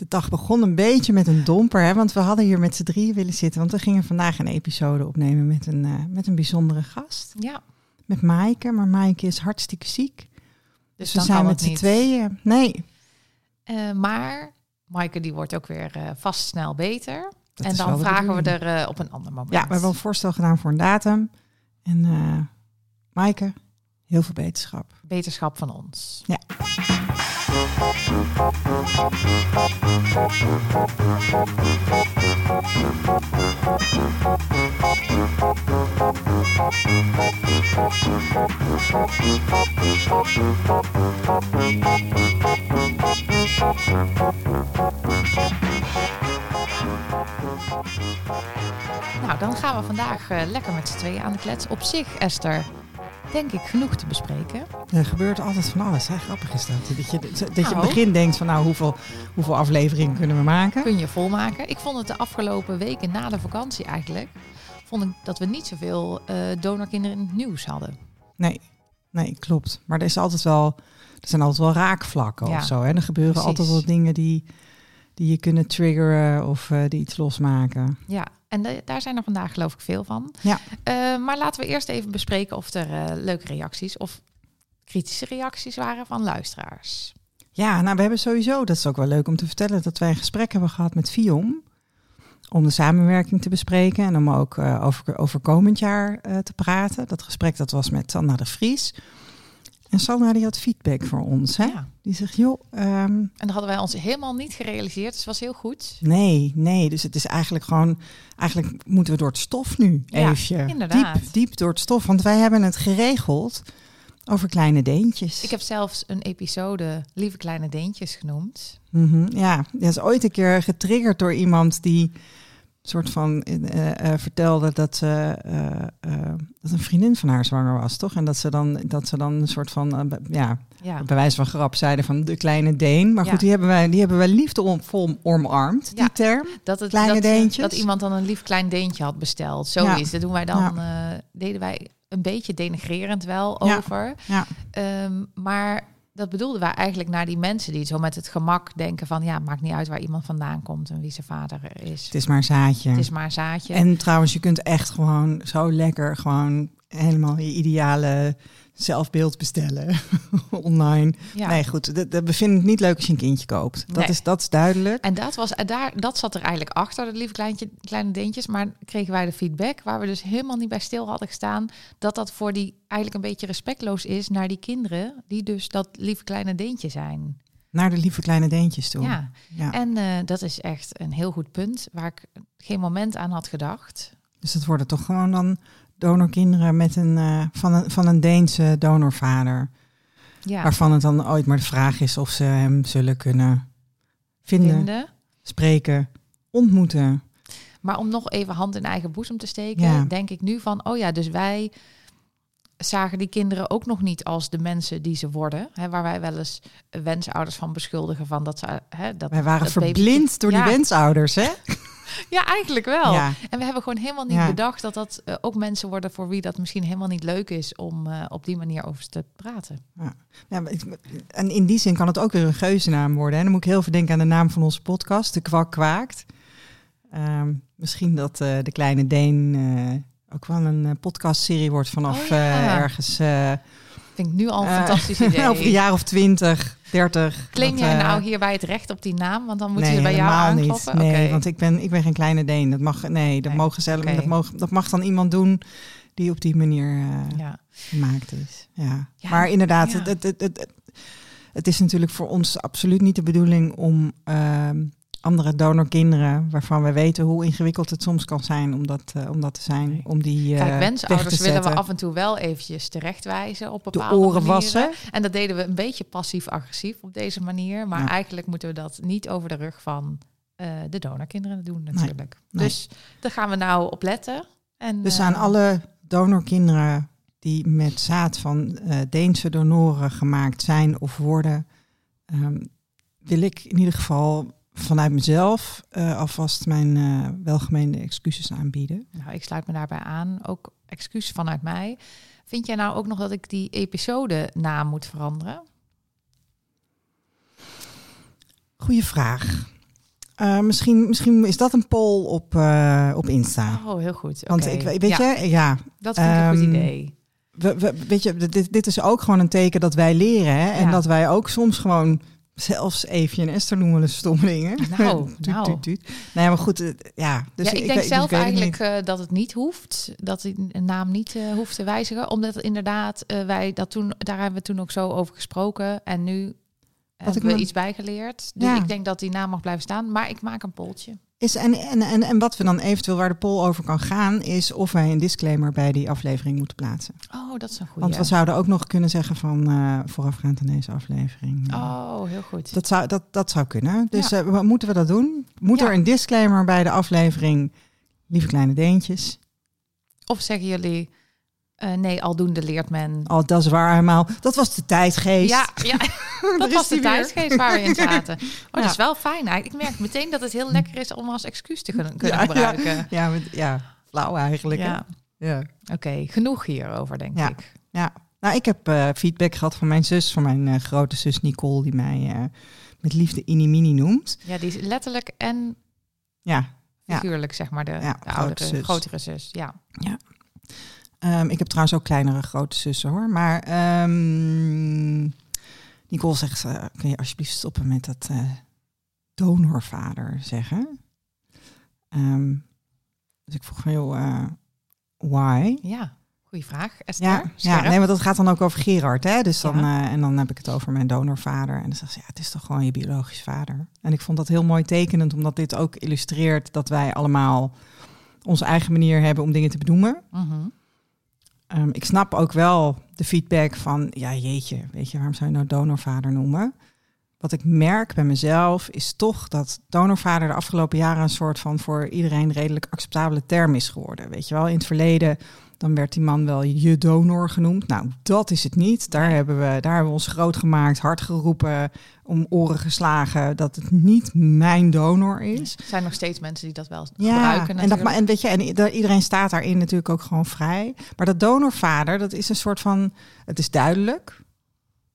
De dag begon een beetje met een domper, hè, want we hadden hier met z'n drieën willen zitten. Want we gingen vandaag een episode opnemen met een, eh, met een bijzondere gast. Ja, Met Maaike, maar Maaike is hartstikke ziek. Dus, we dan zijn met z'n tweeën. Nee, Eh, maar Maaike die wordt ook weer eh, vast snel beter. dat en dan vragen we er op een ander moment. Ja, we hebben een voorstel gedaan voor een datum. En Maaike, heel veel beterschap. Beterschap van ons. Ja. Nou, dan gaan we vandaag eh, lekker met z'n tweeën aan de klets. Op zich, Esther, denk ik genoeg te bespreken. Er gebeurt altijd van alles. Hè? Grappig is dat. Dat je, dat je in het Nou. begin denkt van nou, hoeveel, hoeveel afleveringen kunnen we maken? Kun je volmaken. Ik vond het de afgelopen weken na de vakantie eigenlijk... vond ik dat we niet zoveel eh donorkinderen in het nieuws hadden. Nee, nee, klopt. Maar er, is altijd wel, er zijn altijd wel raakvlakken Ja, of zo. En er gebeuren precies. altijd wel dingen die, die je kunnen triggeren of eh, die iets losmaken. Ja, en de- daar zijn er vandaag geloof ik veel van. Ja. Eh, maar laten we eerst even bespreken of er eh, leuke reacties of kritische reacties waren van luisteraars. Ja, nou, we hebben sowieso, dat is ook wel leuk om te vertellen, dat wij een gesprek hebben gehad met Viom. Om de samenwerking te bespreken en om ook over, over komend jaar te praten. Dat gesprek dat was met Sandra de Vries. En Sandra die had feedback voor ons. Hè? Ja. Die zegt, joh, ehm, En dat hadden wij ons helemaal niet gerealiseerd, dus het was heel goed. nee, nee. Dus het is eigenlijk gewoon, eigenlijk moeten we door het stof nu Ja, even. inderdaad. Diep, diep door het stof. Want wij hebben het geregeld over kleine deentjes. Ik heb zelfs een episode Lieve Kleine Deentjes genoemd. Mhm, ja, dat is ooit een keer getriggerd door iemand die soort van eh, eh, vertelde dat, ze, eh, dat een vriendin van haar zwanger was, toch? En dat ze dan, dat ze dan een soort van, ja, Ja, bij wijze van grap zeiden van de kleine Deen. Maar Ja. goed, die hebben wij, die hebben wij liefdevol omarmd, die Ja. term. dat, het, Kleine dat, deentjes. dat iemand dan een lief klein deentje had besteld. Zoiets. Dat doen wij dan, deden wij een beetje denigrerend wel over. Ja, Ehm, maar dat bedoelden wij eigenlijk naar die mensen die zo met het gemak denken van ja, maakt niet uit waar iemand vandaan komt en wie zijn vader is. het is maar een zaadje. Het is maar een zaadje. En trouwens, je kunt echt gewoon zo lekker gewoon helemaal je ideale zelfbeeld bestellen online. ja. Nee, goed. Dat, dat bevind ik niet leuk als je een kindje koopt. Dat, Nee. is, dat is duidelijk. En dat, was, daar, dat zat er eigenlijk achter, dat lieve kleintje, kleine deentjes. Maar kregen wij de feedback, waar we dus helemaal niet bij stil hadden gestaan, dat dat voor die eigenlijk een beetje respectloos is naar die kinderen, die dus dat lieve kleine deentje zijn. Naar de lieve kleine deentjes toe. Ja, Ja. en eh, dat is echt een heel goed punt, waar ik geen moment aan had gedacht. Dus dat worden toch gewoon dan donorkinderen met een, eh, van, een, van een Deense donorvader. Ja, Waarvan het dan ooit maar de vraag is of ze hem zullen kunnen vinden, vinden. spreken, ontmoeten. Maar om nog even hand in eigen boezem te steken, Ja. denk ik nu van, oh ja, dus wij zagen die kinderen ook nog niet als de mensen die ze worden. Hè, waar wij wel eens wensouders van beschuldigen van dat ze... Hè, dat, Wij waren dat verblind door Ja. die wensouders, hè? Ja, eigenlijk wel. Ja. En we hebben gewoon helemaal niet Ja. bedacht dat dat eh, ook mensen worden voor wie dat misschien helemaal niet leuk is om eh, op die manier over te praten. Ja, maar ik- en in die zin kan het ook weer een geuzennaam worden. En dan moet ik heel veel denken aan de naam van onze podcast, De Kwak Kwaakt. Ehm, misschien dat eh, de kleine Deen ook wel een podcastserie wordt vanaf Oh ja. ergens ik nu al een eh, fantastisch idee. over een jaar of twintig, dertig. Claim Dat, jij eh, nou hierbij het recht op die naam? Want dan moeten nee, ze bij jou aankloppen. niet. Nee, want ik ben, ik ben geen kleine Deen. Dat mag, nee, dat Nee, mogen zelf, dat, mag, dat mag dan iemand doen die op die manier eh, ja. gemaakt is. Ja. Ja, maar inderdaad, ja. het, het, het, het, het is natuurlijk voor ons absoluut niet de bedoeling om ehm, andere donorkinderen, waarvan we weten hoe ingewikkeld het soms kan zijn om dat, eh, om dat te zijn, om die eh, Kijk, wensouders te willen we af en toe wel eventjes terechtwijzen op de bepaalde oren manieren. wassen. En dat deden we een beetje passief-agressief op deze manier. Maar Ja. eigenlijk moeten we dat niet over de rug van eh, de donorkinderen doen natuurlijk. nee. Dus daar gaan we nou op letten. En, Dus aan alle donorkinderen die met zaad van Deense donoren gemaakt zijn of worden, ehm, wil ik in ieder geval vanuit mezelf eh, alvast mijn eh, welgemeende excuses aanbieden. Nou, ik sluit me daarbij aan. Ook excuus vanuit mij. Vind jij nou ook nog dat ik die episode naam moet veranderen? Goeie vraag. Uh, misschien, misschien is dat een poll op, uh, op Insta. Oh, heel goed. Want ik weet ja. je, ja. Dat vind ik um, een goed idee. We, we, weet je, dit, dit is ook gewoon een teken dat wij leren. Hè? En dat wij ook soms gewoon zelfs Evie en Esther noemen de stommelingen. Nou, tuut, nou. Tuut, tuut. Nee, maar goed, ja. Dus ja, ik, ik denk zelf eigenlijk uh, dat het niet hoeft, dat een naam niet uh, hoeft te wijzigen, omdat inderdaad uh, wij dat toen, daar hebben we toen ook zo over gesproken en nu heb ik we iets bijgeleerd. Dus ik denk dat die naam mag blijven staan. Maar ik maak een poltje. Is, en, en, en, en wat we dan eventueel waar de poll over kan gaan, is of wij een disclaimer bij die aflevering moeten plaatsen. Oh, dat is een goede. Want we zouden ook nog kunnen zeggen van uh, voorafgaand aan deze aflevering. Oh, heel goed. Dat zou, dat, dat zou kunnen. Dus ja. uh, moeten we dat doen? Moet ja. er een disclaimer bij de aflevering, lieve kleine deentjes? Of zeggen jullie, uh, nee, aldoende leert men. Oh, dat is waar helemaal. Dat was de tijdgeest. Ja, ja. dat was de tijdgeest waar we in zaten. Oh, ja. dat is wel fijn. Ik merk meteen dat het heel lekker is om als excuus te kunnen, ja, gebruiken. Ja, ja, ja, flauw eigenlijk. Ja. ja. Oké, okay, genoeg hierover, denk ik. Ja, nou, ik heb uh, feedback gehad van mijn zus, van mijn uh, grote zus Nicole, die mij met liefde Inimini noemt. Ja, die is letterlijk en ja, figuurlijk, zeg maar, de, de oudere, zus. grotere zus. Ja. ja. Um, ik heb trouwens ook kleinere grote zussen hoor. Maar um, Nicole zegt, uh, kun je alsjeblieft stoppen met dat uh, donorvader zeggen? Um, dus ik vroeg van, joh, uh, why? Ja, goede vraag. Esther, ja, ja, nee, want dat gaat dan ook over Gerard. Hè? Dus dan, ja. en dan heb ik het over mijn donorvader. En dan zegt ze, ja, het is toch gewoon je biologisch vader. En ik vond dat heel mooi tekenend, omdat dit ook illustreert dat wij allemaal onze eigen manier hebben om dingen te benoemen. Mm -hmm. Um, ik snap ook wel de feedback van, ja jeetje, weet je, waarom zou je nou donorvader noemen? Wat ik merk bij mezelf is toch dat donorvader de afgelopen jaren een soort van voor iedereen redelijk acceptabele term is geworden. Weet je wel, in het verleden dan werd die man wel je donor genoemd. Nou, dat is het niet. Daar hebben we, daar hebben we ons groot gemaakt, hard geroepen, om oren geslagen dat het niet mijn donor is. Er zijn nog steeds mensen die dat wel ja, gebruiken. En, dat, en weet je, en iedereen staat daarin natuurlijk ook gewoon vrij. Maar dat donorvader, dat is een soort van, het is duidelijk.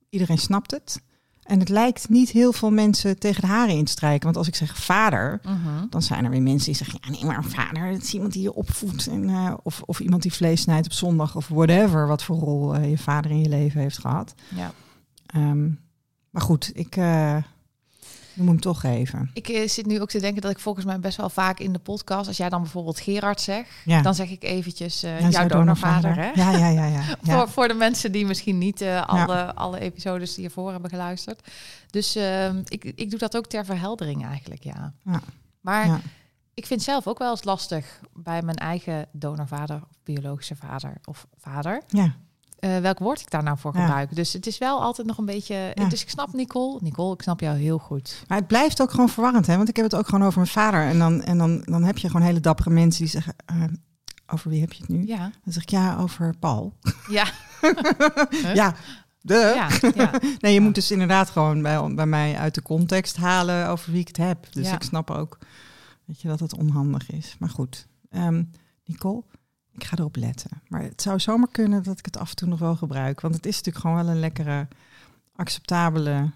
Iedereen snapt het. En het lijkt niet heel veel mensen tegen de haren in te strijken. Want als ik zeg vader, uh -huh. dan zijn er weer mensen die zeggen... ja, nee, maar een vader, dat is iemand die je opvoedt. En, uh, of, of iemand die vlees snijdt op zondag of whatever... wat voor rol uh, je vader in je leven heeft gehad. Ja. Um, maar goed, ik uh, noem hem toch even. Ik zit nu ook te denken dat ik volgens mij best wel vaak in de podcast... als jij dan bijvoorbeeld Gerard zegt, ja. dan zeg ik eventjes ja, jouw donorvader. Hè? Ja, ja, ja. ja, voor, voor de mensen die misschien niet alle, alle episodes die hiervoor hebben geluisterd... Dus uh, ik, ik doe dat ook ter verheldering eigenlijk, ja. ja. Maar ik vind zelf ook wel eens lastig bij mijn eigen donorvader of biologische vader of vader. Ja. Uh, welk woord ik daar nou voor gebruik. Dus het is wel altijd nog een beetje. Dus ik snap Nicole. Nicole, ik snap jou heel goed. Maar het blijft ook gewoon verwarrend, hè? Want ik heb het ook gewoon over mijn vader. En dan, en dan, dan heb je gewoon hele dappere mensen die zeggen. Uh, over wie heb je het nu? Ja. Dan zeg ik ja, over Paul. Ja. ja, de. Ja, ja. nee, je moet dus inderdaad gewoon bij, bij mij uit de context halen over wie ik het heb. Dus ik snap ook weet je, dat het onhandig is. Maar goed, um, Nicole, ik ga erop letten. Maar het zou zomaar kunnen dat ik het af en toe nog wel gebruik. Want het is natuurlijk gewoon wel een lekkere, acceptabele.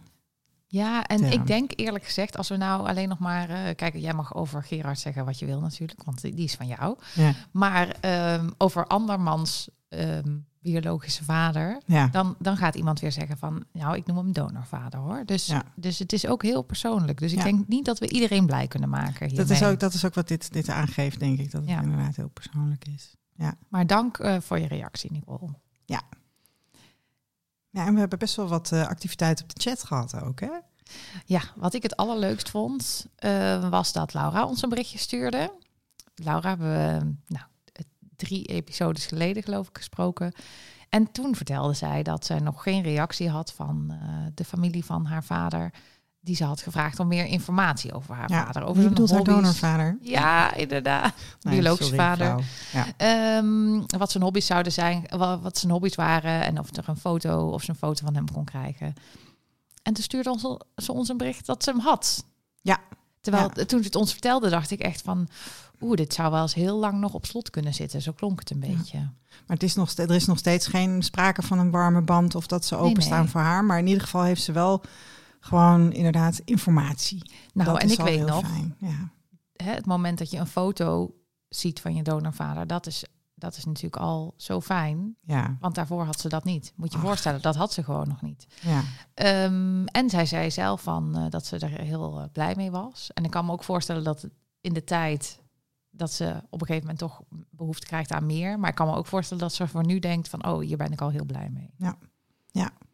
Ja, en term. ik denk eerlijk gezegd, als we nou alleen nog maar... Uh, kijk, jij mag over Gerard zeggen wat je wil natuurlijk, want die is van jou. Ja. Maar um, over andermans... Um, biologische vader, ja. dan, dan gaat iemand weer zeggen van, nou, ik noem hem donorvader hoor. Dus, ja. dus het is ook heel persoonlijk. Dus ik ja. denk niet dat we iedereen blij kunnen maken. Hiermee. Dat is, ook, dat is ook wat dit, dit aangeeft, denk ik, dat het inderdaad heel persoonlijk is. Ja. Maar dank uh, voor je reactie, Nicole. Ja. Ja, en we hebben best wel wat uh, activiteit op de chat gehad ook, hè? Ja, wat ik het allerleukst vond, uh, was dat Laura ons een berichtje stuurde. Laura, we, nou, drie episodes geleden, geloof ik, gesproken. En toen vertelde zij dat ze nog geen reactie had van de familie van haar vader. Die ze had gevraagd om meer informatie over haar ja, vader. Over zijn haar donorvader. Ja, inderdaad. Nee, Biologisch sorry, vader. Ja. Um, wat zijn hobby's zouden zijn, wat, wat zijn hobby's waren. En of er een foto of ze een foto van hem kon krijgen. En toen stuurde ons, ze ons een bericht dat ze hem had. Ja. Terwijl ja. toen ze het ons vertelde, dacht ik echt van oeh, dit zou wel eens heel lang nog op slot kunnen zitten. Zo klonk het een beetje. Ja. Maar het is nog, er is nog steeds geen sprake van een warme band of dat ze openstaan nee, nee. voor haar. Maar in ieder geval heeft ze wel gewoon inderdaad informatie. Nou, Dat en is ik al weet nog, fijn, Ja. hè, het moment dat je een foto ziet van je donorvader, dat is, dat is natuurlijk al zo fijn. Ja, Want daarvoor had ze dat niet. Moet je Ach. voorstellen, dat had ze gewoon nog niet. ja, Ehm, en zij zei zelf van, eh, dat ze er heel eh, blij mee was. En ik kan me ook voorstellen dat in de tijd dat ze op een gegeven moment toch behoefte krijgt aan meer. Maar ik kan me ook voorstellen dat ze voor nu denkt van, oh, hier ben ik al heel blij mee. nou,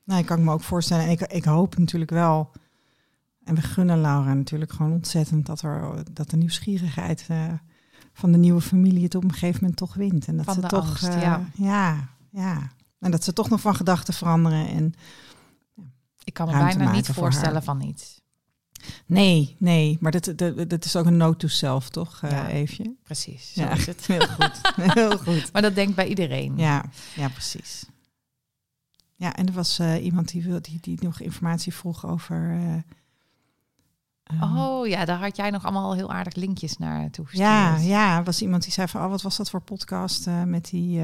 ik kan me ook voorstellen. En ik, ik hoop natuurlijk wel. En we gunnen Laura natuurlijk gewoon ontzettend dat, er, dat de nieuwsgierigheid eh, van de nieuwe familie het op een gegeven moment toch wint. En dat Van ze toch. angst, eh, ja. ja, ja. En dat ze toch nog van gedachten veranderen. En Ik kan me bijna niet voor voorstellen van niet. nee, nee. Maar dat, dat, dat is ook een note to self, toch, eh Ja. Eefje? Precies, zo Ja. is het. Heel goed. Heel goed. Maar dat denkt bij iedereen. Ja, ja, precies. Ja, en er was eh, iemand die, wil, die, die nog informatie vroeg over. eh, ehm, Oh ja, daar had jij nog allemaal heel aardig linkjes naar toegestuurd. ja, ja, er was iemand die zei van, oh, wat was dat voor podcast eh, met die,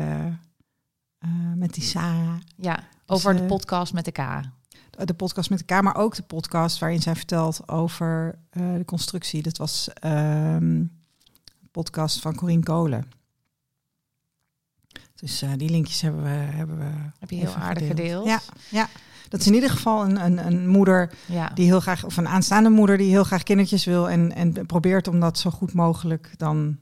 met die Sarah? Ja, over de podcast met de K. De podcast met elkaar, maar ook de podcast waarin zij vertelt over de constructie. Dat was een podcast van Corine Kolen. Dus eh, die linkjes hebben we, hebben we Heb je heel aardig gedeeld. Ja, ja. Dat is in ieder geval een, een, een moeder ja. die heel graag, of een aanstaande moeder die heel graag kindertjes wil en, en probeert om dat zo goed mogelijk dan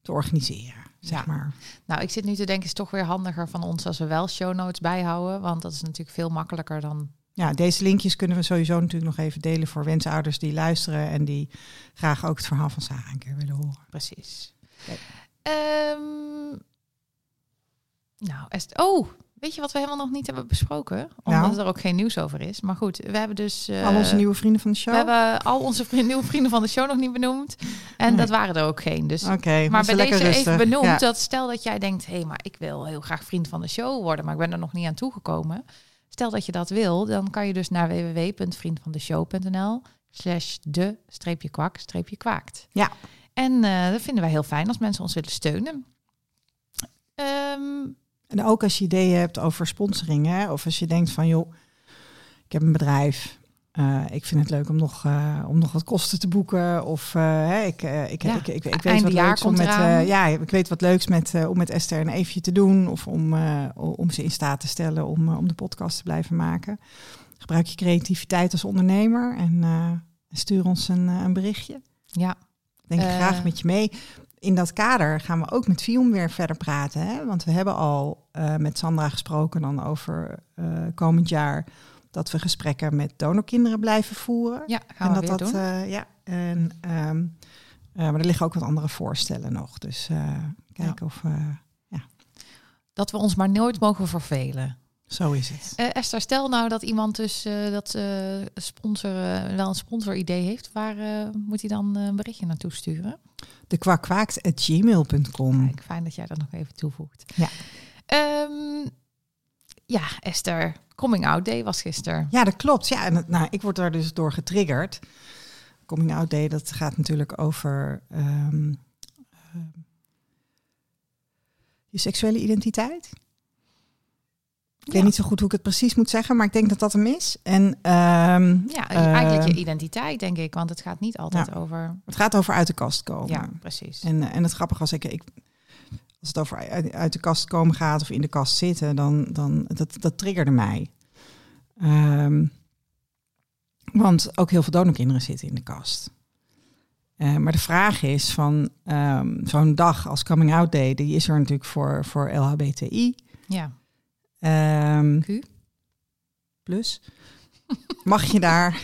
te organiseren. Zeg Ja. maar. Nou, ik zit nu te denken, is toch weer handiger van ons als we wel show notes bijhouden. Want dat is natuurlijk veel makkelijker dan. Ja, deze linkjes kunnen we sowieso natuurlijk nog even delen voor wensouders die luisteren en die graag ook het verhaal van Sarah een keer willen horen. Precies. Oké. Ehm, nou, Est- oh, weet je wat we helemaal nog niet hebben besproken? Omdat Nou? er ook geen nieuws over is. Maar goed, we hebben dus. eh, Al onze nieuwe vrienden van de show. We hebben al onze vrienden, nieuwe vrienden van de show nog niet benoemd. En Nee. dat waren er ook geen. Dus Maar bij deze even benoemd Ja. dat stel dat jij denkt, hé, hey, maar ik wil heel graag vriend van de show worden, maar ik ben er nog niet aan toegekomen. Stel dat je dat wil, dan kan je dus naar www.vriendvandeshow.nl slash de streepje kwak streepje kwaakt. Ja. En eh, dat vinden wij heel fijn als mensen ons willen steunen. Ehm, En ook als je ideeën hebt over sponsoring, hè, of als je denkt van joh, ik heb een bedrijf, eh, ik vind het leuk om nog, eh, om nog wat kosten te boeken, of eh, hè, ik, ik, Ja, ik, ik, ik weet wat leuks om met, ja, ik weet wat leuks met, om met Esther en Eefje te doen, of om, om ze in staat te stellen om, om de podcast te blijven maken. Gebruik je creativiteit als ondernemer en stuur ons een, een berichtje. ja, Denk ik graag met je mee. In dat kader gaan we ook met Vium weer verder praten. Hè? Want we hebben al eh, met Sandra gesproken dan over eh, komend jaar dat we gesprekken met donorkinderen blijven voeren. ja, gaan en we dat weer dat, doen. eh, ja, en, ehm, eh, maar er liggen ook wat andere voorstellen nog. Dus kijken of eh, dat we ons maar nooit mogen vervelen. Zo is het. Eh, Esther, stel nou dat iemand dus eh, dat eh, sponsor, wel een sponsoridee heeft. Waar moet hij dan een berichtje naartoe sturen? De kwakwaakt.gmail.com. Kijk, fijn dat jij dat nog even toevoegt. Ja. Ehm, ja, Esther, coming out day was gisteren. Ja, dat klopt. Ja, en nou, ik word daar dus door getriggerd. Coming out day, dat gaat natuurlijk over ehm, ehm, je seksuele identiteit. Ik weet niet zo goed hoe ik het precies moet zeggen, maar ik denk dat dat hem is. En ehm, Ja, eigenlijk je identiteit, denk ik. Want het gaat niet altijd over... het gaat over uit de kast komen. Ja, precies. En, en het grappige was, ik, ik, als het over uit, uit de kast komen gaat of in de kast zitten, dan, dan dat, dat triggerde mij. Ehm, want ook heel veel donorkinderen zitten in de kast. Eh, maar de vraag is van ehm, zo'n dag als Coming Out Day, die is er natuurlijk voor, voor LHBTI. Ja, Q. plus. Mag je daar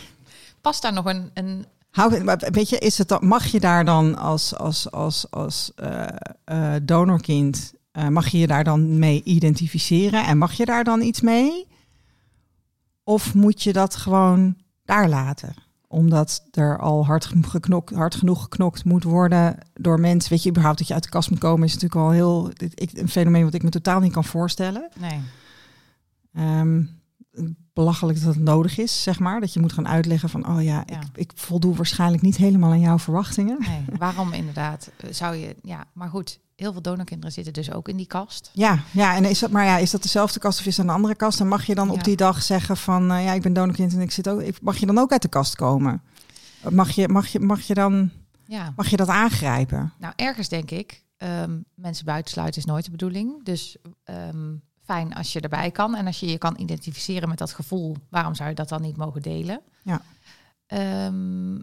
Past daar nog een... een Hou, weet je, is het dan, mag je daar dan als, als, als, als eh, eh, donorkind, eh, mag je je daar dan mee identificeren en mag je daar dan iets mee? Of moet je dat gewoon daar laten? Omdat er al hard, genoeg geknokt, hard genoeg geknokt moet worden door mensen. Weet je, überhaupt dat je uit de kast moet komen is natuurlijk al heel dit- ik, een fenomeen wat ik me totaal niet kan voorstellen. nee. Ehm, belachelijk dat het nodig is, zeg maar. Dat je moet gaan uitleggen van, oh ja, Ja. Ik, ik voldoe waarschijnlijk niet helemaal aan jouw verwachtingen. Nee, waarom inderdaad? eh, Zou je... Ja, maar goed. heel veel donorkinderen zitten dus ook in die kast. Ja, ja, en is dat, maar ja, is dat dezelfde kast of is dat een andere kast? En mag je dan Ja. op die dag zeggen van, eh, ja, ik ben donorkind en ik zit ook, ik- mag je dan ook uit de kast komen? Mag je, mag je, mag je dan, Ja. mag je dat aangrijpen? Nou, ergens denk ik, ehm, mensen buitensluiten is nooit de bedoeling. Dus ehm, fijn als je erbij kan. En als je je kan identificeren met dat gevoel, waarom zou je dat dan niet mogen delen? Ja. Ehm,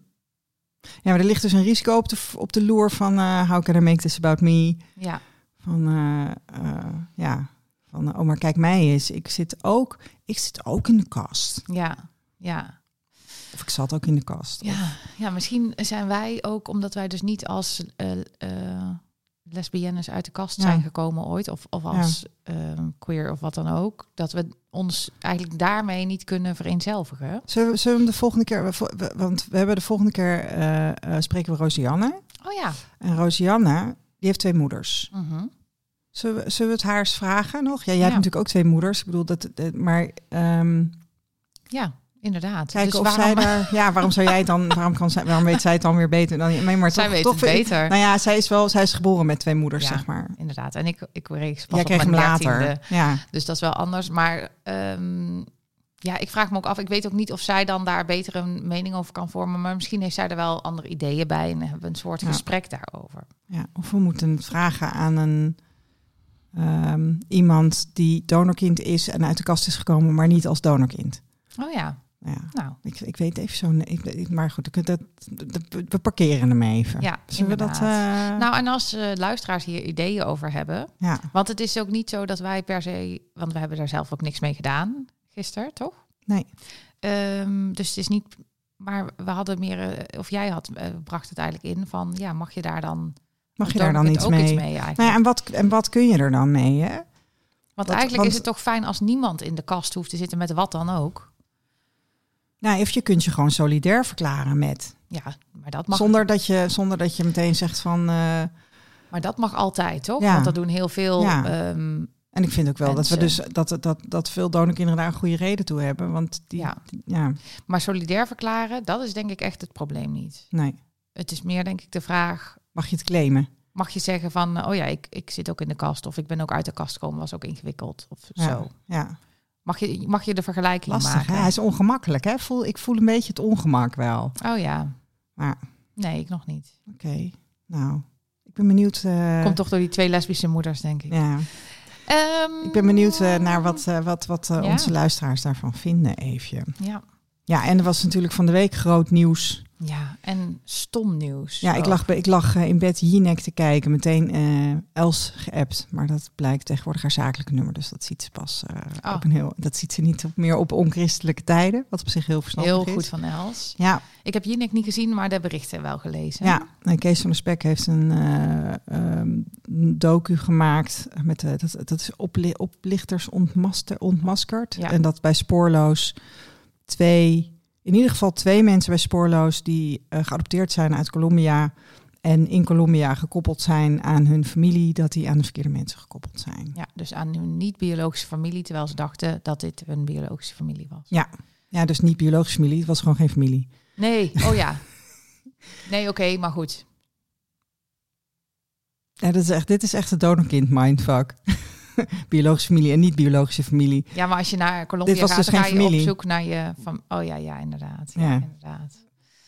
Ja, maar er ligt dus een risico op de, op de loer van, eh how can I make this about me? ja, Van, eh, eh, ja, van, oh, maar kijk mij eens, ik zit ook, ik zit ook in de kast. ja, ja. Of ik zat ook in de kast. Ja, ja, misschien zijn wij ook, omdat wij dus niet als lesbiennes uit de kast Ja. zijn gekomen ooit, of, of als ehm, queer of wat dan ook, dat we ons eigenlijk daarmee niet kunnen vereenzelvigen. Zullen we, zullen we hem de volgende keer, want we hebben de volgende keer, eh, eh, spreken we Rosianne. Oh ja. En Rosianne, die heeft twee moeders. Mhm. Zullen we, zullen we het haar eens vragen nog? Ja, jij Ja. hebt natuurlijk ook twee moeders. Ik bedoel, dat, dat- maar ehm, Ja, inderdaad. kijken Dus of waarom- zij daar... Ja, waarom zou jij het dan... Waarom, kan zij, waarom weet zij het dan weer beter dan... Nee, maar Zij toch, weet toch het ik- beter. Nou ja, zij is wel... Zij is geboren met twee moeders, Ja. zeg maar. Inderdaad. En ik, ik reeks pas Jij op kreeg hem later. Ja. Dus dat is wel anders. Maar ehm, ja, ik vraag me ook af. Ik weet ook niet of zij dan daar beter een mening over kan vormen. Maar misschien heeft zij er wel andere ideeën bij. En hebben we een soort Ja. gesprek daarover. ja. Of we moeten vragen aan een... ehm, iemand die donorkind is en uit de kast is gekomen, maar niet als donorkind. Oh ja, Ja. nou Ik, ik weet even zo... Ik, ik- maar goed, dat, we parkeren hem even. ja, Zullen we dat... inderdaad. eh, Nou, en als eh, luisteraars hier ideeën over hebben. ja. Want het is ook niet zo dat wij per se. Want we hebben daar zelf ook niks mee gedaan gisteren, toch? Nee. Ehm, dus het is niet. Maar we hadden meer. eh, Of jij had, bracht het eigenlijk in van. Ja, mag je daar dan. Mag je daar dan iets ook mee? iets mee eigenlijk? Nou ja, en wat, en wat kun je er dan mee, hè? Want eigenlijk want- is het toch fijn als niemand in de kast hoeft te zitten met wat dan ook. Nou, of je kunt je gewoon solidair verklaren met. Ja, maar dat mag, Zonder, dat je, zonder dat je meteen zegt van... eh, maar dat mag altijd, toch? Ja. Want dat doen heel veel. Ja. ehm, en ik vind ook wel dat we dus dat, dat, dat veel donorkinderen daar een goede reden toe hebben. Want die, Ja. die- ja, maar solidair verklaren, dat is denk ik echt het probleem niet. nee. Het is meer denk ik de vraag. Mag je het claimen? Mag je zeggen van, oh ja, ik, ik zit ook in de kast of ik ben ook uit de kast gekomen, was ook ingewikkeld of Ja. zo. Ja. Mag je, mag je de vergelijking Lastig, maken? hè? Hij is ongemakkelijk, hè? Voel, ik voel een beetje het ongemak wel. Oh ja, Maar, nee, ik nog niet. oké. Nou, ik ben benieuwd... eh, Komt toch door die twee lesbische moeders, denk ik. Ja, Ehm, ik ben benieuwd eh, naar wat, eh, wat, wat Ja. onze luisteraars daarvan vinden, Eefje. Ja. Ja, en er was natuurlijk van de week groot nieuws. Ja, en stom nieuws. Ja, ik ook. lag, ik lag eh, in bed Jinek te kijken, meteen eh, Els geappt. Maar dat blijkt tegenwoordig haar zakelijke nummer. Dus dat ziet ze pas Oh. op een heel. Dat ziet ze niet op, meer op onchristelijke tijden. Wat op zich heel verstandig Heel is. goed van Els. Ja, Ik heb Jinek niet gezien, maar de berichten wel gelezen. ja. En Kees van der Spek heeft een eh, ehm, docu gemaakt. Met, dat, dat is opli oplichters ontmaster, ontmaskerd. Ja. En dat bij Spoorloos twee, in ieder geval twee mensen bij Spoorloos... die eh, geadopteerd zijn uit Colombia... en in Colombia gekoppeld zijn aan hun familie... dat die aan de verkeerde mensen gekoppeld zijn. Ja, dus aan hun niet-biologische familie, terwijl ze dachten dat dit hun biologische familie was. Ja, ja dus niet biologische familie. Het was gewoon geen familie. Nee, oh ja. Nee, oké, maar goed. Ja, dat is echt, dit is echt een donorkind mindfuck. biologische familie en niet biologische familie. Ja, maar als je naar Colombia gaat, dus dan ga je familie. op zoek naar je van. Oh ja, ja, inderdaad. Ja, Ja. inderdaad.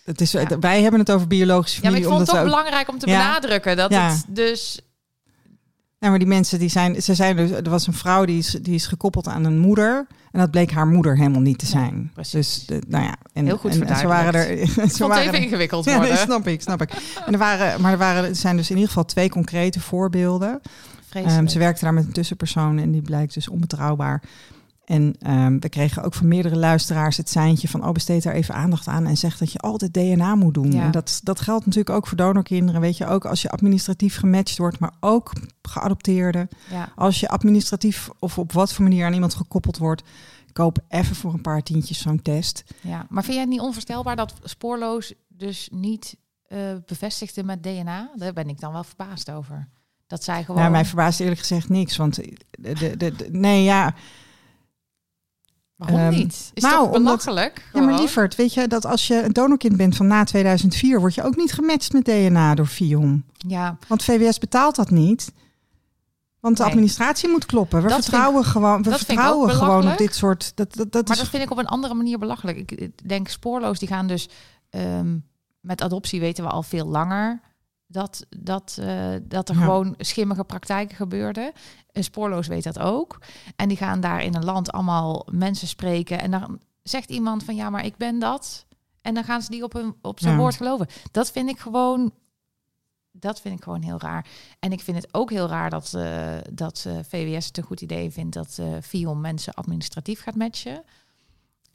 Het is, Ja. Wij hebben het over biologische Ja, maar familie. ik vond het toch ook- belangrijk om te Ja. benadrukken dat Ja. het dus. Ja, maar die mensen die zijn, ze zijn dus, er was een vrouw die is, die is gekoppeld aan een moeder. En dat bleek haar moeder helemaal niet te zijn. precies. Dus, de, nou ja. En, Heel goed en, en ze waren er. Ik Ze vond het waren even ingewikkeld ja, worden. nee, snap ik, snap ik. En er waren, maar er, waren, zijn dus in ieder geval twee concrete voorbeelden. Ehm, ze werkte daar met een tussenpersoon en die blijkt dus onbetrouwbaar. En ehm, we kregen ook van meerdere luisteraars het seintje van... oh, besteed daar even aandacht aan en zeg dat je altijd DNA moet doen. Ja. En dat, dat geldt natuurlijk ook voor donorkinderen. Weet je, ook als je administratief gematcht wordt, maar ook geadopteerden. ja. Als je administratief of op wat voor manier aan iemand gekoppeld wordt... koop even voor een paar tientjes zo'n test. ja, maar vind jij het niet onvoorstelbaar dat spoorloos dus niet eh, bevestigde met DNA? Daar ben ik dan wel verbaasd over. Dat zij gewoon. Nou, mij verbaast eerlijk gezegd niks. Want de, de, de, de- nee, ja. Waarom Ehm, niet? Is nou, toch omdat- belachelijk? Ja, maar lieverd, weet je dat als je een donorkind bent van na 2004, word je ook niet gematcht met DNA door FIOM. Ja, Want VWS betaalt dat niet. Want de Nee. administratie moet kloppen. We Dat vertrouwen gewoon, we vertrouwen gewoon op dit soort. Dat, dat, dat maar is dat vind ik op een andere manier belachelijk. Ik denk spoorloos, die gaan dus ehm, met adoptie weten we al veel langer dat, dat, eh, dat er Ja. gewoon schimmige praktijken gebeurden. En spoorloos weet dat ook. En die gaan daar in een land allemaal mensen spreken. En dan zegt iemand van ja, maar ik ben dat. En dan gaan ze die op, hun, op zijn Ja. woord geloven. Dat vind ik gewoon. Dat vind ik gewoon heel raar. En ik vind het ook heel raar dat, eh, dat eh, VWS het een goed idee vindt dat eh Vion mensen administratief gaat matchen.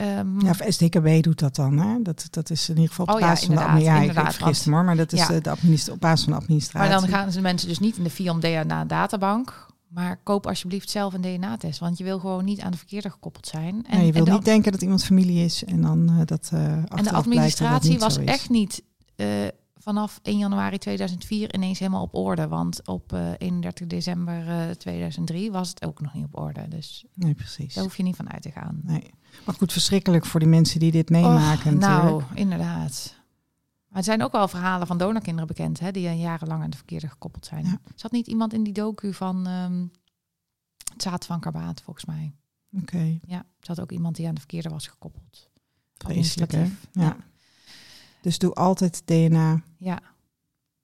Ehm, Ja, of SDKB doet dat dan. Hè? Dat, dat is in ieder geval op Oh ja, basis van de inderdaad, admi- Ja, ik- vergis hoor, maar dat is Ja. de, de administra- op basis van de administratie. maar dan gaan ze mensen dus niet in de Vion DNA databank. Maar koop alsjeblieft zelf een DNA-test. Want je wil gewoon niet aan de verkeerde gekoppeld zijn. En, Nee, je wil en de, niet denken dat iemand familie is en dan eh, dat eh en de administratie was echt niet eh, vanaf 1 januari 2004 ineens helemaal op orde. Want op eh 31 december eh, 2003 was het ook nog niet op orde. Dus Nee, precies. daar hoef je niet van uit te gaan. Nee. Maar goed, verschrikkelijk voor die mensen die dit meemaken Och, nou, inderdaad. Maar er zijn ook wel verhalen van donorkinderen bekend, hè, die jarenlang aan de verkeerde gekoppeld zijn. Ja. Zat niet iemand in die docu van ehm het zaad van Karbaat, volgens mij? Oké, Ja, er zat ook iemand die aan de verkeerde was gekoppeld. vreselijk hè. Ja. Ja. Dus doe altijd DNA. Ja,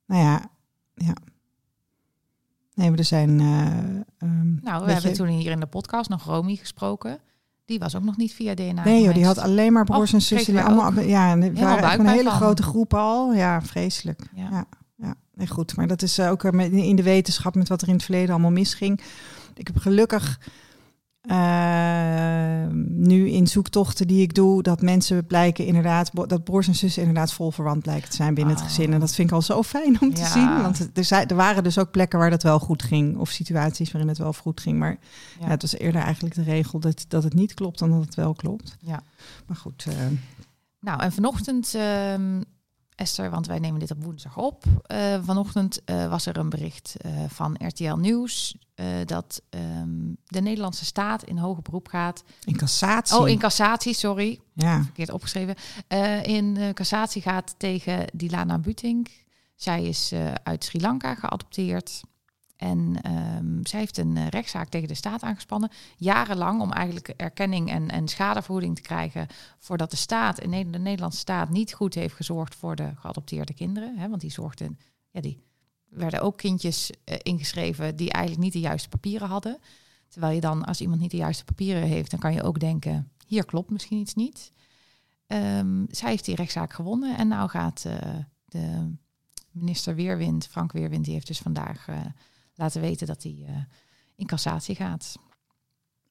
Nou ja, ja. Nee, maar er zijn... eh, ehm, nou, we hebben toen hier in de podcast nog Romy gesproken. Die was ook nog niet via DNA. Nee joh, die had alleen maar broers en zussen. Die allemaal, ja, en waren echt een hele van. grote groep al. Ja, vreselijk. Ja. Ja. Ja, nee, goed. Maar dat is eh, ook eh, met- in de wetenschap met wat er in het verleden allemaal misging. Ik heb gelukkig eh, nu in zoektochten die ik doe, dat mensen blijken inderdaad, dat broers en zussen inderdaad vol verwant blijken te zijn binnen het Oh. gezin. En dat vind ik al zo fijn om te Ja. zien. Want er, zijn, er waren dus ook plekken waar dat wel goed ging. Of situaties waarin het wel goed ging. Maar ja. Ja. het was eerder eigenlijk de regel dat, dat het niet klopt dan dat het wel klopt. Ja. Maar goed, eh, Nou, en vanochtend, ehm, Esther, want wij nemen dit op woensdag op. eh, vanochtend eh, was er een bericht eh, van RTL Nieuws dat ehm, de Nederlandse staat in hoger beroep gaat. in cassatie. Oh, in cassatie, sorry, Ja, verkeerd opgeschreven. In cassatie gaat tegen Dilana Buting. Zij is uit Sri Lanka geadopteerd. En ehm, zij heeft een eh, rechtszaak tegen de staat aangespannen. Jarenlang om eigenlijk erkenning en, en schadevergoeding te krijgen. Voordat de staat, in de Nederlandse staat, niet goed heeft gezorgd voor de geadopteerde kinderen. Hè, want die zorgden, ja, die werden ook kindjes eh, ingeschreven die eigenlijk niet de juiste papieren hadden. Terwijl je dan, als iemand niet de juiste papieren heeft, dan kan je ook denken, hier klopt misschien iets niet. Ehm, zij heeft die rechtszaak gewonnen en nou gaat eh, de minister Weerwind, Frank Weerwind, die heeft dus vandaag laten weten dat hij eh, in cassatie gaat.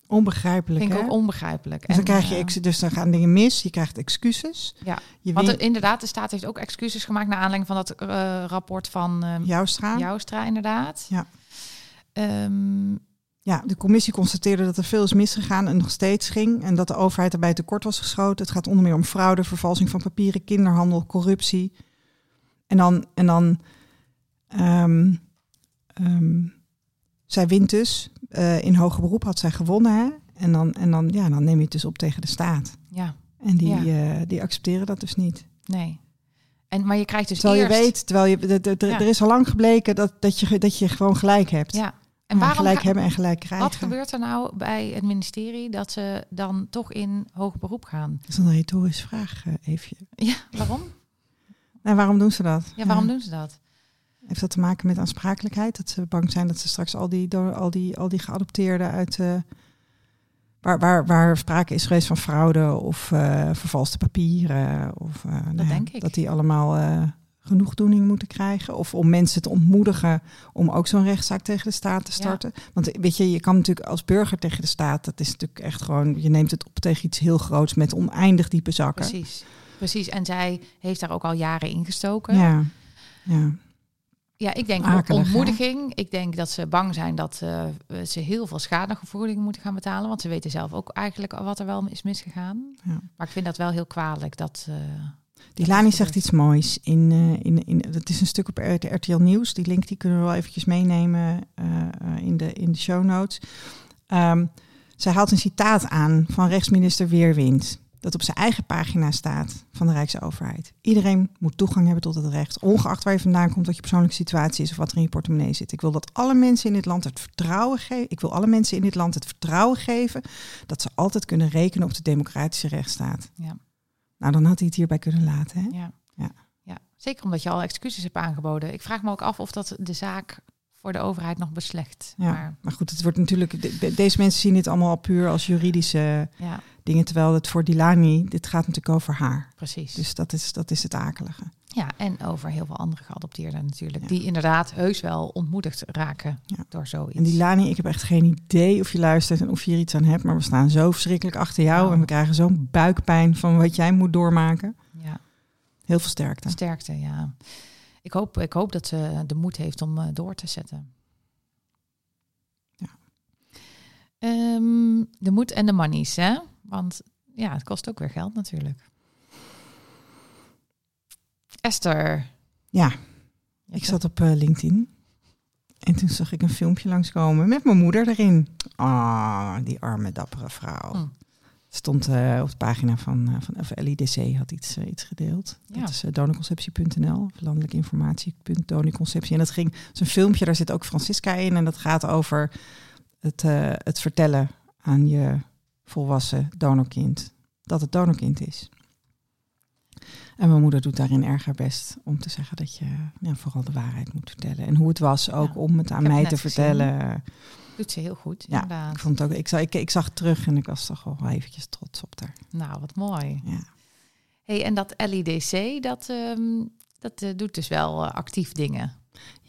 onbegrijpelijk. Vind ik hè? ook onbegrijpelijk. Dus dan, En, krijg je eh, dus dan gaan dingen mis, je krijgt excuses. Ja, je want er- inderdaad, de staat heeft ook excuses gemaakt naar aanleiding van dat eh, rapport van ehm jouw straat. Joustra, inderdaad. Ja. Ehm, Ja, de commissie constateerde dat er veel is misgegaan en nog steeds ging. En dat de overheid erbij tekort was geschoten. Het gaat onder meer om fraude, vervalsing van papieren, kinderhandel, corruptie. En dan, en dan ehm, ehm, zij wint dus. eh, in hoger beroep had zij gewonnen. Hè? En, dan, en dan, ja, dan neem je het dus op tegen de staat. ja, En die, Ja. eh, die accepteren dat dus niet. nee. En, maar je krijgt dus Terwijl eerst... je weet, terwijl je, Ja. er is al lang gebleken dat, dat, je, dat je gewoon gelijk hebt. Ja. En waarom gelijk hebben en gelijk krijgen. Wat gebeurt er nou bij het ministerie dat ze dan toch in hoger beroep gaan? Dat is een retorische vraag, Eefje. Ja, waarom? Nou, waarom doen ze dat? Ja, waarom doen ze dat? Heeft dat te maken met aansprakelijkheid? Dat ze bang zijn dat ze straks al die, door, al die, al die geadopteerden uit... eh, waar, waar, waar sprake is geweest van fraude of eh, vervalste papieren. Of, eh, nou ja, denk ik. Dat die allemaal eh, genoegdoening moeten krijgen. Of om mensen te ontmoedigen om ook zo'n rechtszaak tegen de staat te Ja. starten. Want weet je, je kan natuurlijk als burger tegen de staat... dat is natuurlijk echt gewoon... je neemt het op tegen iets heel groots met oneindig diepe zakken. Precies. Precies. En zij heeft daar ook al jaren in gestoken. Ja, ja. Ja, ik denk Akelig, hè? ontmoediging. Ik denk dat ze bang zijn dat eh, ze heel veel schadevergoeding moeten gaan betalen. Want ze weten zelf ook eigenlijk wat er wel is misgegaan. Ja. Maar ik vind dat wel heel kwalijk. Dat, eh, Die Lani zegt iets moois. In, eh, in, in, dat is een stuk op RTL Nieuws. Die link die kunnen we wel eventjes meenemen in, de, in de show notes. Ehm, Zij haalt een citaat aan van rechtsminister Weerwind. Dat op zijn eigen pagina staat van de Rijksoverheid. Iedereen moet toegang hebben tot het recht. Ongeacht waar je vandaan komt, wat je persoonlijke situatie is of wat er in je portemonnee zit. Ik wil dat alle mensen in dit land het vertrouwen geven. Ik wil alle mensen in dit land het vertrouwen geven dat ze altijd kunnen rekenen op de democratische rechtsstaat. Ja. Nou, dan had hij het hierbij kunnen laten. Hè? Ja. Ja. ja, zeker omdat je al excuses hebt aangeboden. Ik vraag me ook af of dat de zaak voor de overheid nog beslecht. Ja, Maar maar goed, het wordt natuurlijk. de- de- Deze mensen zien dit allemaal al puur als juridische ja, dingen. Terwijl het voor Dilani, dit gaat natuurlijk over haar. precies. Dus dat is, dat is het akelige. Ja, en over heel veel andere geadopteerden natuurlijk. Ja. Die inderdaad heus wel ontmoedigd raken Ja. door zoiets. En Dilani, ik heb echt geen idee of je luistert en of je er iets aan hebt. Maar we staan zo verschrikkelijk achter jou. Oh. En we krijgen zo'n buikpijn van wat jij moet doormaken. Ja, Heel veel sterkte. sterkte, ja. Ik hoop, ik hoop dat ze de moed heeft om eh, door te zetten. Ehm, de moed en de monies, hè? Want ja, het kost ook weer geld natuurlijk. Esther. Ja, ik zat op eh, LinkedIn. En toen zag ik een filmpje langskomen met mijn moeder erin. Ah, die arme, dappere vrouw. Hm. Stond eh, op de pagina van, eh, van of LIDC had iets, iets gedeeld. Ja. Dat is donorconceptie.nl, of landelijk informatie.donorconceptie. En dat ging, het een filmpje, daar zit ook Francisca in. En dat gaat over het, het vertellen aan je volwassen donorkind dat het donorkind is. En mijn moeder doet daarin erg haar best om te zeggen dat je ja, vooral de waarheid moet vertellen. En hoe het was ook Ja. om het aan mij het te gezien. vertellen. Doet ze heel goed, Ja, inderdaad. Ik, vond het ook, ik, zag, ik, ik zag het terug en ik was toch wel eventjes trots op haar. Nou, wat mooi. Ja. Hey, en dat LIDC, dat, ehm, dat eh, doet dus wel eh, actief dingen.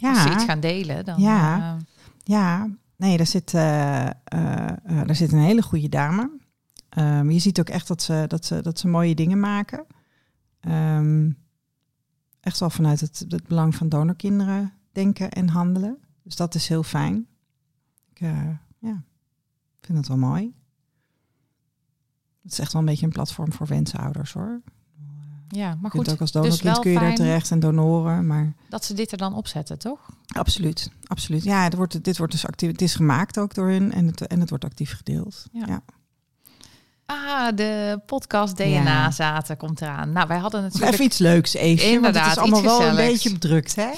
Als ze iets Ja, gaan delen, dan... Ja. eh, ja, nee, daar zit, eh, eh, eh, daar zit een hele goede dame. Ehm, je ziet ook echt dat ze, dat ze, dat ze mooie dingen maken. Ehm, echt wel vanuit het, het belang van donorkinderen denken en handelen. Dus dat is heel fijn. Ik ja, vind het wel mooi. Het is echt wel een beetje een platform voor wensouders hoor. Ja, maar goed, ook als dus donorkind wel kun je daar terecht en donoren, maar... dat ze dit er dan opzetten, toch? Absoluut, absoluut. Ja, het wordt, dit wordt dus actief. Het is gemaakt ook door hun en het, en het wordt actief gedeeld. Ja. Ja. Ah, de podcast DNA Ja. zaten komt eraan. Nou, wij hadden natuurlijk... even iets leuks, want Inderdaad, het is allemaal wel een beetje bedrukt, hè?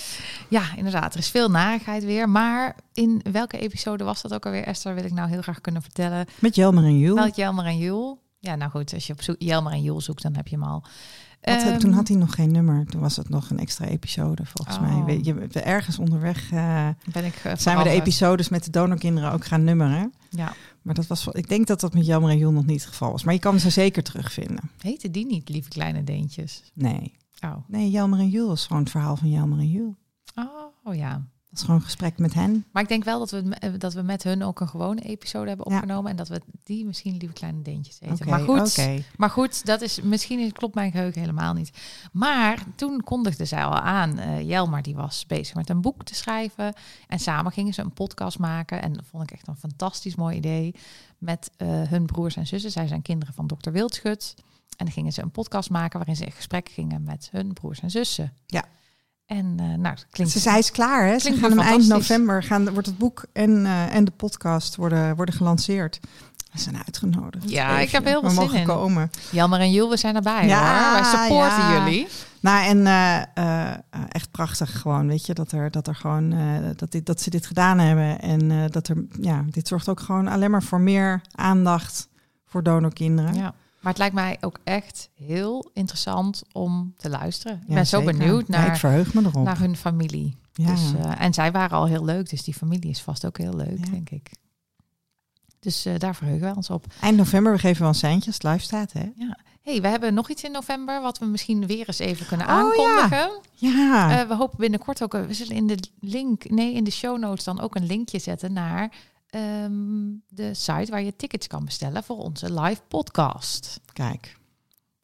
Ja, inderdaad. Er is veel narigheid weer. Maar in welke episode was dat ook alweer, Esther? Wil ik nou heel graag kunnen vertellen. Met Jelmer en Jules. Wel Jelmer en Jul. Ja, nou goed. Als je op Jelmer en Jul zoekt, dan heb je hem al. Had- Ehm, toen had hij nog geen nummer. Toen was het nog een extra episode, volgens Oh. mij. Weet je, we- ergens onderweg eh, ben ik, eh, zijn we de episodes met de donorkinderen ook gaan nummeren. Ja. Maar dat was, ik denk dat dat met Jelmer en Jules nog niet het geval was. Maar je kan ze zeker terugvinden. Heette die niet, lieve kleine deentjes? Nee. Oh, Nee, Jelmer en Jules is gewoon het verhaal van Jelmer en Jules. oh ja. Dat is gewoon een gesprek met hen. Maar ik denk wel dat we, eh, dat we met hun ook een gewone episode hebben Ja. opgenomen. En dat we die misschien lieve kleine deentjes eten. Maar goed, maar goed, dat is misschien klopt mijn geheugen helemaal niet. Maar toen kondigde zij al aan, eh Jelmar die was bezig met een boek te schrijven. En samen gingen ze een podcast maken. En dat vond ik echt een fantastisch mooi idee. Met eh, hun broers en zussen. Zij zijn kinderen van dokter Wildschut. En dan gingen ze een podcast maken waarin ze in gesprek gingen met hun broers en zussen. Ja. En eh, nou, klinkt... Ze zij is klaar, hè? Ze gaan hem eind november gaan, wordt het boek en, eh, en de podcast worden, worden gelanceerd. We zijn uitgenodigd. Ja, ik heb heel veel We zin mogen in. komen. Jelmer en Jul, we zijn erbij Ja, hoor. Wij supporten ja. jullie. Nou, en eh, echt prachtig gewoon, weet je, dat er, dat er gewoon, dat, dit, dat ze dit gedaan hebben. En dat er, ja, dit zorgt ook gewoon alleen maar voor meer aandacht voor donorkinderen. Ja. Maar het lijkt mij ook echt heel interessant om te luisteren. Ik Ja, ben zo zeker. benieuwd Ja, ik naar, verheug me erop. naar hun familie. ja. Dus, eh, en zij waren al heel leuk, dus die familie is vast ook heel leuk, Ja. denk ik. Dus eh, daar verheugen wij ons op. Eind november, we geven wel een seintje als het live staat, hè? hey, we hebben nog iets in november wat we misschien weer eens even kunnen Oh, ja. aankondigen. Ja, Eh, we hopen binnenkort ook, we zullen in de link, nee, in de show notes dan ook een linkje zetten naar ehm, de site waar je tickets kan bestellen voor onze live podcast. kijk.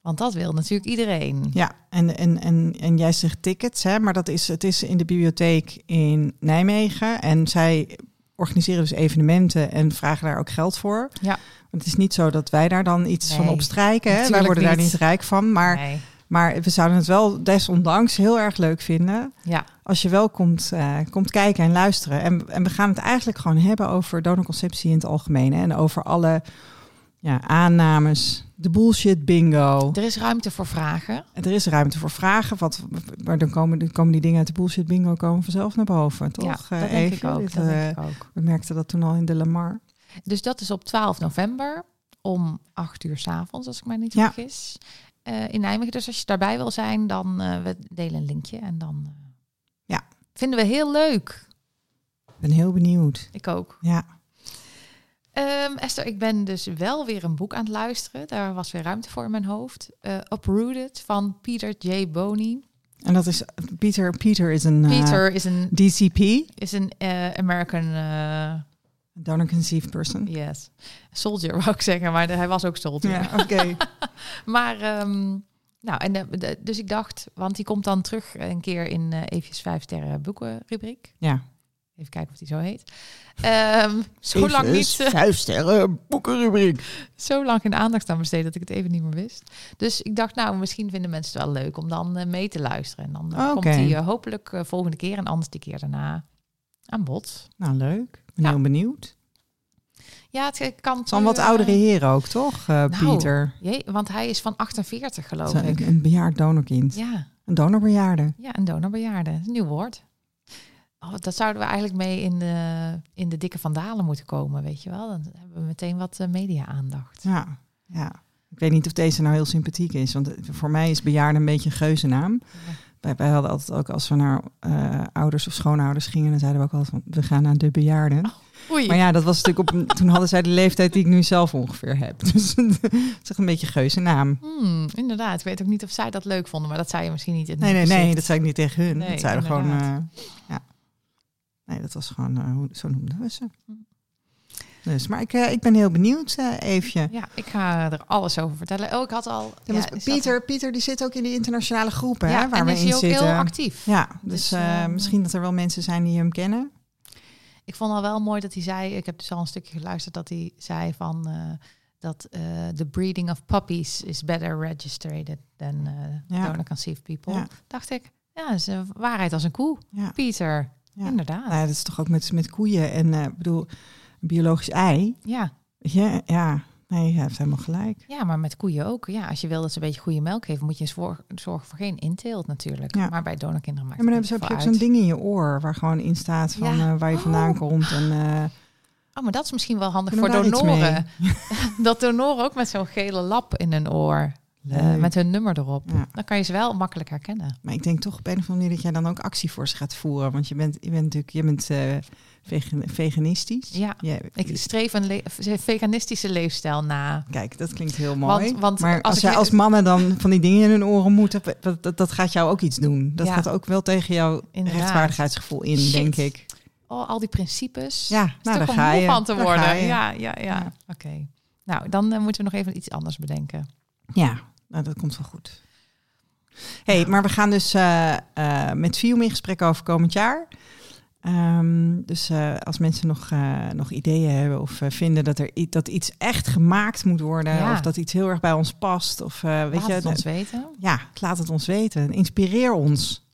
Want dat wil natuurlijk iedereen. Ja, en, en, en, en jij zegt tickets, hè, maar dat is, het is in de bibliotheek in Nijmegen. En zij organiseren dus evenementen en vragen daar ook geld voor. Ja. Want het is niet zo dat wij daar dan iets van opstrijken. Hè? Wij worden daar niet. niet rijk van. Maar Nee. Maar we zouden het wel desondanks heel erg leuk vinden Ja, als je wel komt, eh, komt kijken en luisteren. En, en we gaan het eigenlijk gewoon hebben over donorconceptie in het algemeen. Hè? En over alle ja, aannames, de bullshit bingo. er is ruimte voor vragen. En er is ruimte voor vragen. Wat, maar dan komen, dan komen die dingen uit de bullshit bingo komen vanzelf naar boven, toch? ja, eh, dat denk ik ook. Dit, dat denk ik ook. we merkten dat toen al in de Lamar. Dus dat is op 12 november om 8 uur 's avonds, als ik mij niet Ja. Eh, in Nijmegen. Dus als je daarbij wil zijn, dan eh we delen een linkje. En dan eh, Ja. vinden we heel leuk. Ik ben heel benieuwd. Ik ook. Ja, Ehm, Esther, ik ben dus wel weer een boek aan het luisteren. Daar was weer ruimte voor in mijn hoofd. Eh, Uprooted van Peter J. Boney. en dat is Pieter. Pieter is een Peter is een, DCP, is een eh, Donor conceived person. yes, soldier, wou ik zeggen. Maar hij was ook soldier. Ja, oké. Maar, ehm, nou, en de, de- dus ik dacht, want die komt dan terug een keer in eh Eefjes vijf sterren boekenrubriek. ja. Even kijken of die zo heet. Ehm zo lang niet, eh, Vijf sterren boekenrubriek. zo lang geen aandacht aan besteed dat ik het even niet meer wist. Dus ik dacht, nou, misschien vinden mensen het wel leuk om dan eh, mee te luisteren. En dan komt die eh, hopelijk volgende keer en anders die keer daarna aan bod. Nou, leuk. Ben Ja. heel benieuwd. Ja, het eh, kan... Het een wat eh, oudere heer ook, toch, eh, nou, Pieter? Jee, want hij is van 48, geloof Zo, ik. Een, bejaard donorkind. Ja. Een donorbejaarde. Ja, een donorbejaarde. Een nieuw woord. Oh, dat zouden we eigenlijk mee in de, in de dikke vandalen moeten komen, weet je wel. Dan hebben we meteen wat eh, media-aandacht. Ja, ja. Ik weet niet of deze nou heel sympathiek is. Want voor mij is bejaarde een beetje een geuzennaam. Wij hadden altijd ook als we naar eh, ouders of schoonouders gingen... dan zeiden we ook altijd van, we gaan naar de bejaarden. Oei. Maar ja, dat was natuurlijk op... toen hadden zij de leeftijd die ik nu zelf ongeveer heb. Dus het is echt een beetje een geuzennaam. Hmm, inderdaad. Ik weet ook niet of zij dat leuk vonden, maar dat zei je misschien niet in Nee, nee, nee, dat zei ik niet tegen hun. Nee, dat zeiden gewoon... eh, ja. Nee, dat was gewoon... eh, hoe, zo noemden we ze. Hm. Dus, maar ik, eh, ik ben heel benieuwd, eh Eefje. Ja, ik ga er alles over vertellen. Oh, ik had al... Ja, ja, ik zat- Pieter, die zit ook in die internationale groepen ja, hè, waar en we is in hij ook zitten. heel actief. Ja, dus, Dus, eh, eh, misschien dat er wel mensen zijn die hem kennen. Ik vond al wel mooi dat hij zei, ik heb dus al een stukje geluisterd, dat hij zei van eh, dat eh the breeding of puppies is better registered than uh, Ja. donor conceived people. Ja. Dacht ik, ja, is een waarheid als een koe. Ja, Pieter, ja. inderdaad. Nou, ja, dat is toch ook met, met koeien en eh, ik bedoel, een biologisch ei. Ja. Je, ja, nee, hij heeft helemaal gelijk. ja, maar met koeien ook. Ja, als je wil dat ze een beetje goede melk geven, moet je voor, zorgen voor geen inteelt natuurlijk. Ja. Maar bij donorkinderen maakt Ja, maar dan heb je ook zo'n ding in je oor waar gewoon in staat van Ja. eh, waar je vandaan Oh. komt. En, eh, Oh, maar dat is misschien wel handig voor donoren. dat donoren ook met zo'n gele lap in hun oor, eh, met hun nummer erop. Ja. Dan kan je ze wel makkelijk herkennen. Maar ik denk toch op een of andere manier dat jij dan ook actie voor ze gaat voeren. Want je bent, je bent natuurlijk je bent, eh, vegan- veganistisch. Ja, Je- Ik streef een le- veganistische leefstijl na. Kijk, dat klinkt heel mooi. Want- want maar als jij als mannen dan van die dingen in hun oren moeten, dat, dat, dat gaat jou ook iets doen. Dat Ja. gaat ook wel tegen jouw Inderdaad. rechtvaardigheidsgevoel in, Shit. denk ik. Oh, al die principes. Ja, nou, daar om ga je. van te Daar worden. ga je. Ja, ja, ja. Ja. Oké. Nou, dan eh, moeten we nog even iets anders bedenken. Ja, nou, dat komt wel goed. hey, maar we gaan dus eh, eh, met Vium in gesprek over komend jaar. Ehm, dus eh, als mensen nog, nog ideeën hebben of vinden dat er dat iets echt gemaakt moet worden, Ja. of dat iets heel erg bij ons past, of weet Laat je, het ons weten. ja, laat het ons weten. Inspireer ons.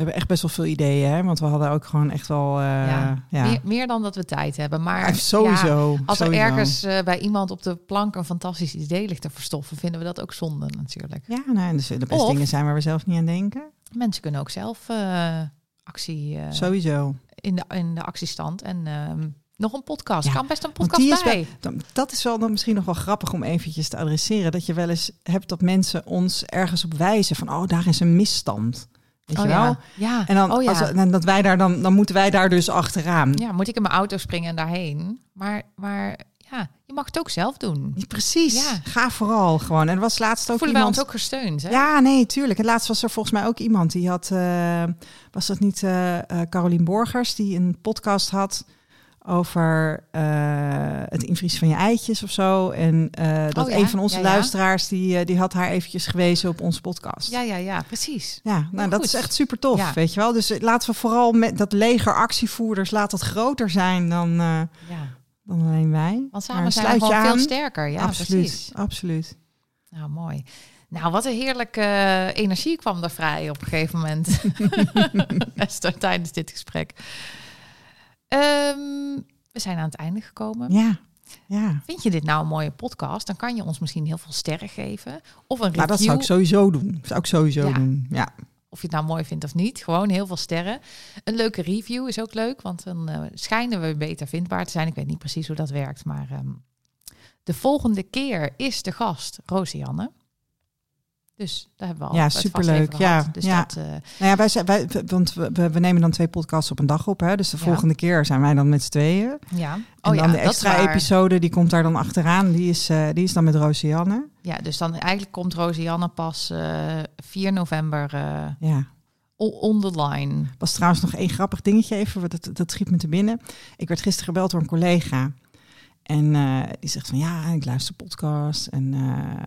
We hebben echt best wel veel ideeën, hè? want we hadden ook gewoon echt wel, eh, ja. ja, Meer, meer dan dat we tijd hebben. Maar sowieso. als er ergens eh, bij iemand op de plank een fantastisch idee ligt te verstoffen, vinden we dat ook zonde natuurlijk. Ja, nou, en er zullen best Of- dingen zijn waar we zelf niet aan denken. Mensen kunnen ook zelf eh, actie Sowieso. in, de, in de actiestand. En ehm, nog een podcast. Ja, kan best een podcast die is bij. wel- dat is wel dan misschien nog wel grappig om eventjes te adresseren. Dat je wel eens hebt dat mensen ons ergens op wijzen van, oh, daar is een misstand. Weet oh, je wel? ja. ja. En dan, oh, ja. als, en dat wij daar dan, dan moeten wij daar dus achteraan. Ja, moet ik in mijn auto springen en daarheen? Maar, maar ja, je mag het ook zelf doen. Precies. Ja. Ga vooral gewoon. En er was laatst ook Voelen wij iemand... ons ook gesteund, hè? Ja, nee, tuurlijk. En laatst was er volgens mij ook iemand die had, eh, was dat niet eh, Carolien Borgers, die een podcast had over eh, het invriezen van je eitjes of zo. En eh, dat Oh ja, een van onze ja, ja. luisteraars, die, eh, die had haar eventjes gewezen op onze podcast. Ja, ja, ja, precies. Ja, nou, dat goed. is echt super tof, weet je wel. Dus laten we vooral met dat leger actievoerders, laat dat groter zijn dan, Ja. dan alleen wij. Want samen zijn we gewoon veel sterker. Ja, absoluut, precies. absoluut. Nou, mooi. Nou, wat een heerlijke energie kwam er vrij op een gegeven moment. Esther, tijdens dit gesprek. Ehm, we zijn aan het einde gekomen. Ja, ja. Vind je dit nou een mooie podcast? Dan kan je ons misschien heel veel sterren geven. Of een review. Nou, dat zou ik sowieso doen. Dat zou ik sowieso Ja. doen. Ja. Of je het nou mooi vindt of niet. Gewoon heel veel sterren. Een leuke review is ook leuk. Want dan eh, schijnen we beter vindbaar te zijn. Ik weet niet precies hoe dat werkt. Maar ehm, de volgende keer is de gast Rosianne. Dus daar hebben we al Ja, superleuk. Ja, Dus ja. dat, eh, Nou ja, wij zijn, wij, want we, we- nemen dan twee podcasts op een dag op. Hè? Dus de Ja. volgende keer zijn wij dan met z'n tweeën. ja. En Oh ja, dan de dat is extra episode, die komt daar dan achteraan. Die is, eh, die is dan met Rosianne. Ja, dus dan eigenlijk komt Rosianne pas eh 4 november Ja. on the line. was trouwens nog één grappig dingetje even, dat, dat schiet me te binnen. Ik werd gisteren gebeld door een collega. En eh, die zegt van ja, ik luister podcast. En eh,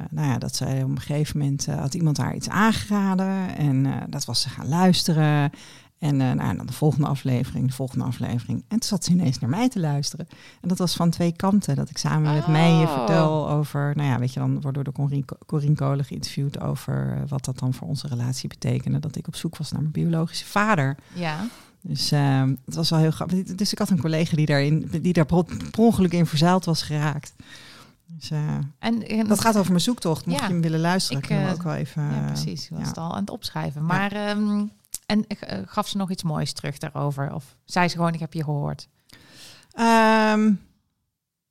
nou ja, dat zij op een gegeven moment eh, had iemand haar iets aangeraden. En dat was ze gaan luisteren. En nou, dan de volgende aflevering, de volgende aflevering. En toen zat ze ineens naar mij te luisteren. En dat was van twee kanten. Dat ik samen met mij je Oh. vertel over, nou ja, weet je, dan wordt door de Corien Kolen geïnterviewd over wat dat dan voor onze relatie betekende. Dat ik op zoek was naar mijn biologische vader. Ja. Dus eh, het was wel heel grappig. Dus ik had een collega die, daarin, die daar per ongeluk in verzeild was geraakt. Dus, eh, En, en dat gaat over mijn zoektocht. Mocht Ja, je hem willen luisteren, ik, kan hem eh, ook wel even... Ja, eh, precies. Je was ja. het al aan het opschrijven. Maar, ehm, en eh, gaf ze nog iets moois terug daarover? Of zei ze gewoon, ik heb je gehoord? Ehm,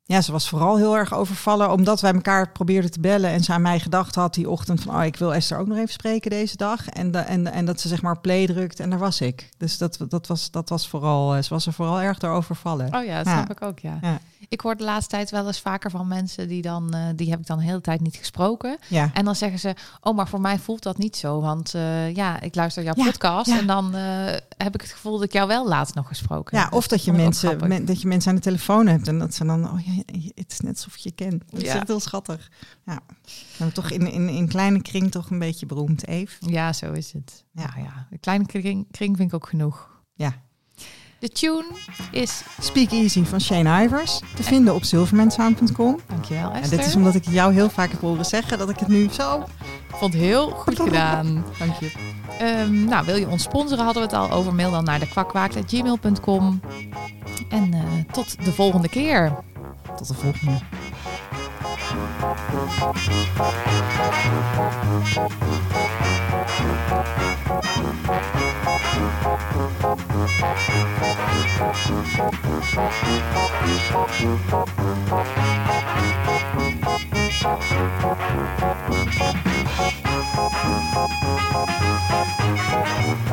ja, ze was vooral heel erg overvallen omdat wij elkaar probeerden te bellen en ze aan mij gedacht had die ochtend van, oh, ik wil Esther ook nog even spreken deze dag. En, de, en, en dat ze zeg maar play drukt en daar was ik. Dus dat, dat, was, dat was vooral, eh, ze was er vooral erg door overvallen. Oh ja, dat Ja. snap ik ook, ja. Ja. Ik hoor de laatste tijd wel eens vaker van mensen die dan, eh, die heb ik dan de hele tijd niet gesproken. Ja. En dan zeggen ze, oh, maar voor mij voelt dat niet zo. Want eh, ja, ik luister jouw podcast en dan heb ik het gevoel dat ik jou wel laatst nog gesproken Ja, heb. of dat je, mensen, men- dat je mensen aan de telefoon hebt en dat ze dan, oh ja, het is net alsof je kent. Dat is echt heel schattig. Ja. En toch in, in, in kleine kring toch een beetje beroemd, Eve. Ja, zo is het. Ja. Ja, ja. Een kleine kring, kring vind ik ook genoeg. Ja. De tune is, Speak Easy van Shane Ivers, te vinden op silvermansound.com. dankjewel En Esther. dit is omdat ik jou heel vaak heb horen zeggen dat ik het nu zo... Ik vond het heel goed gedaan. Dank je. Ehm, nou, wil je ons sponsoren? Hadden we het al over. Mail dan naar de kwakwaak.gmail.com. En eh, tot de volgende keer. Tot de volgende. Thank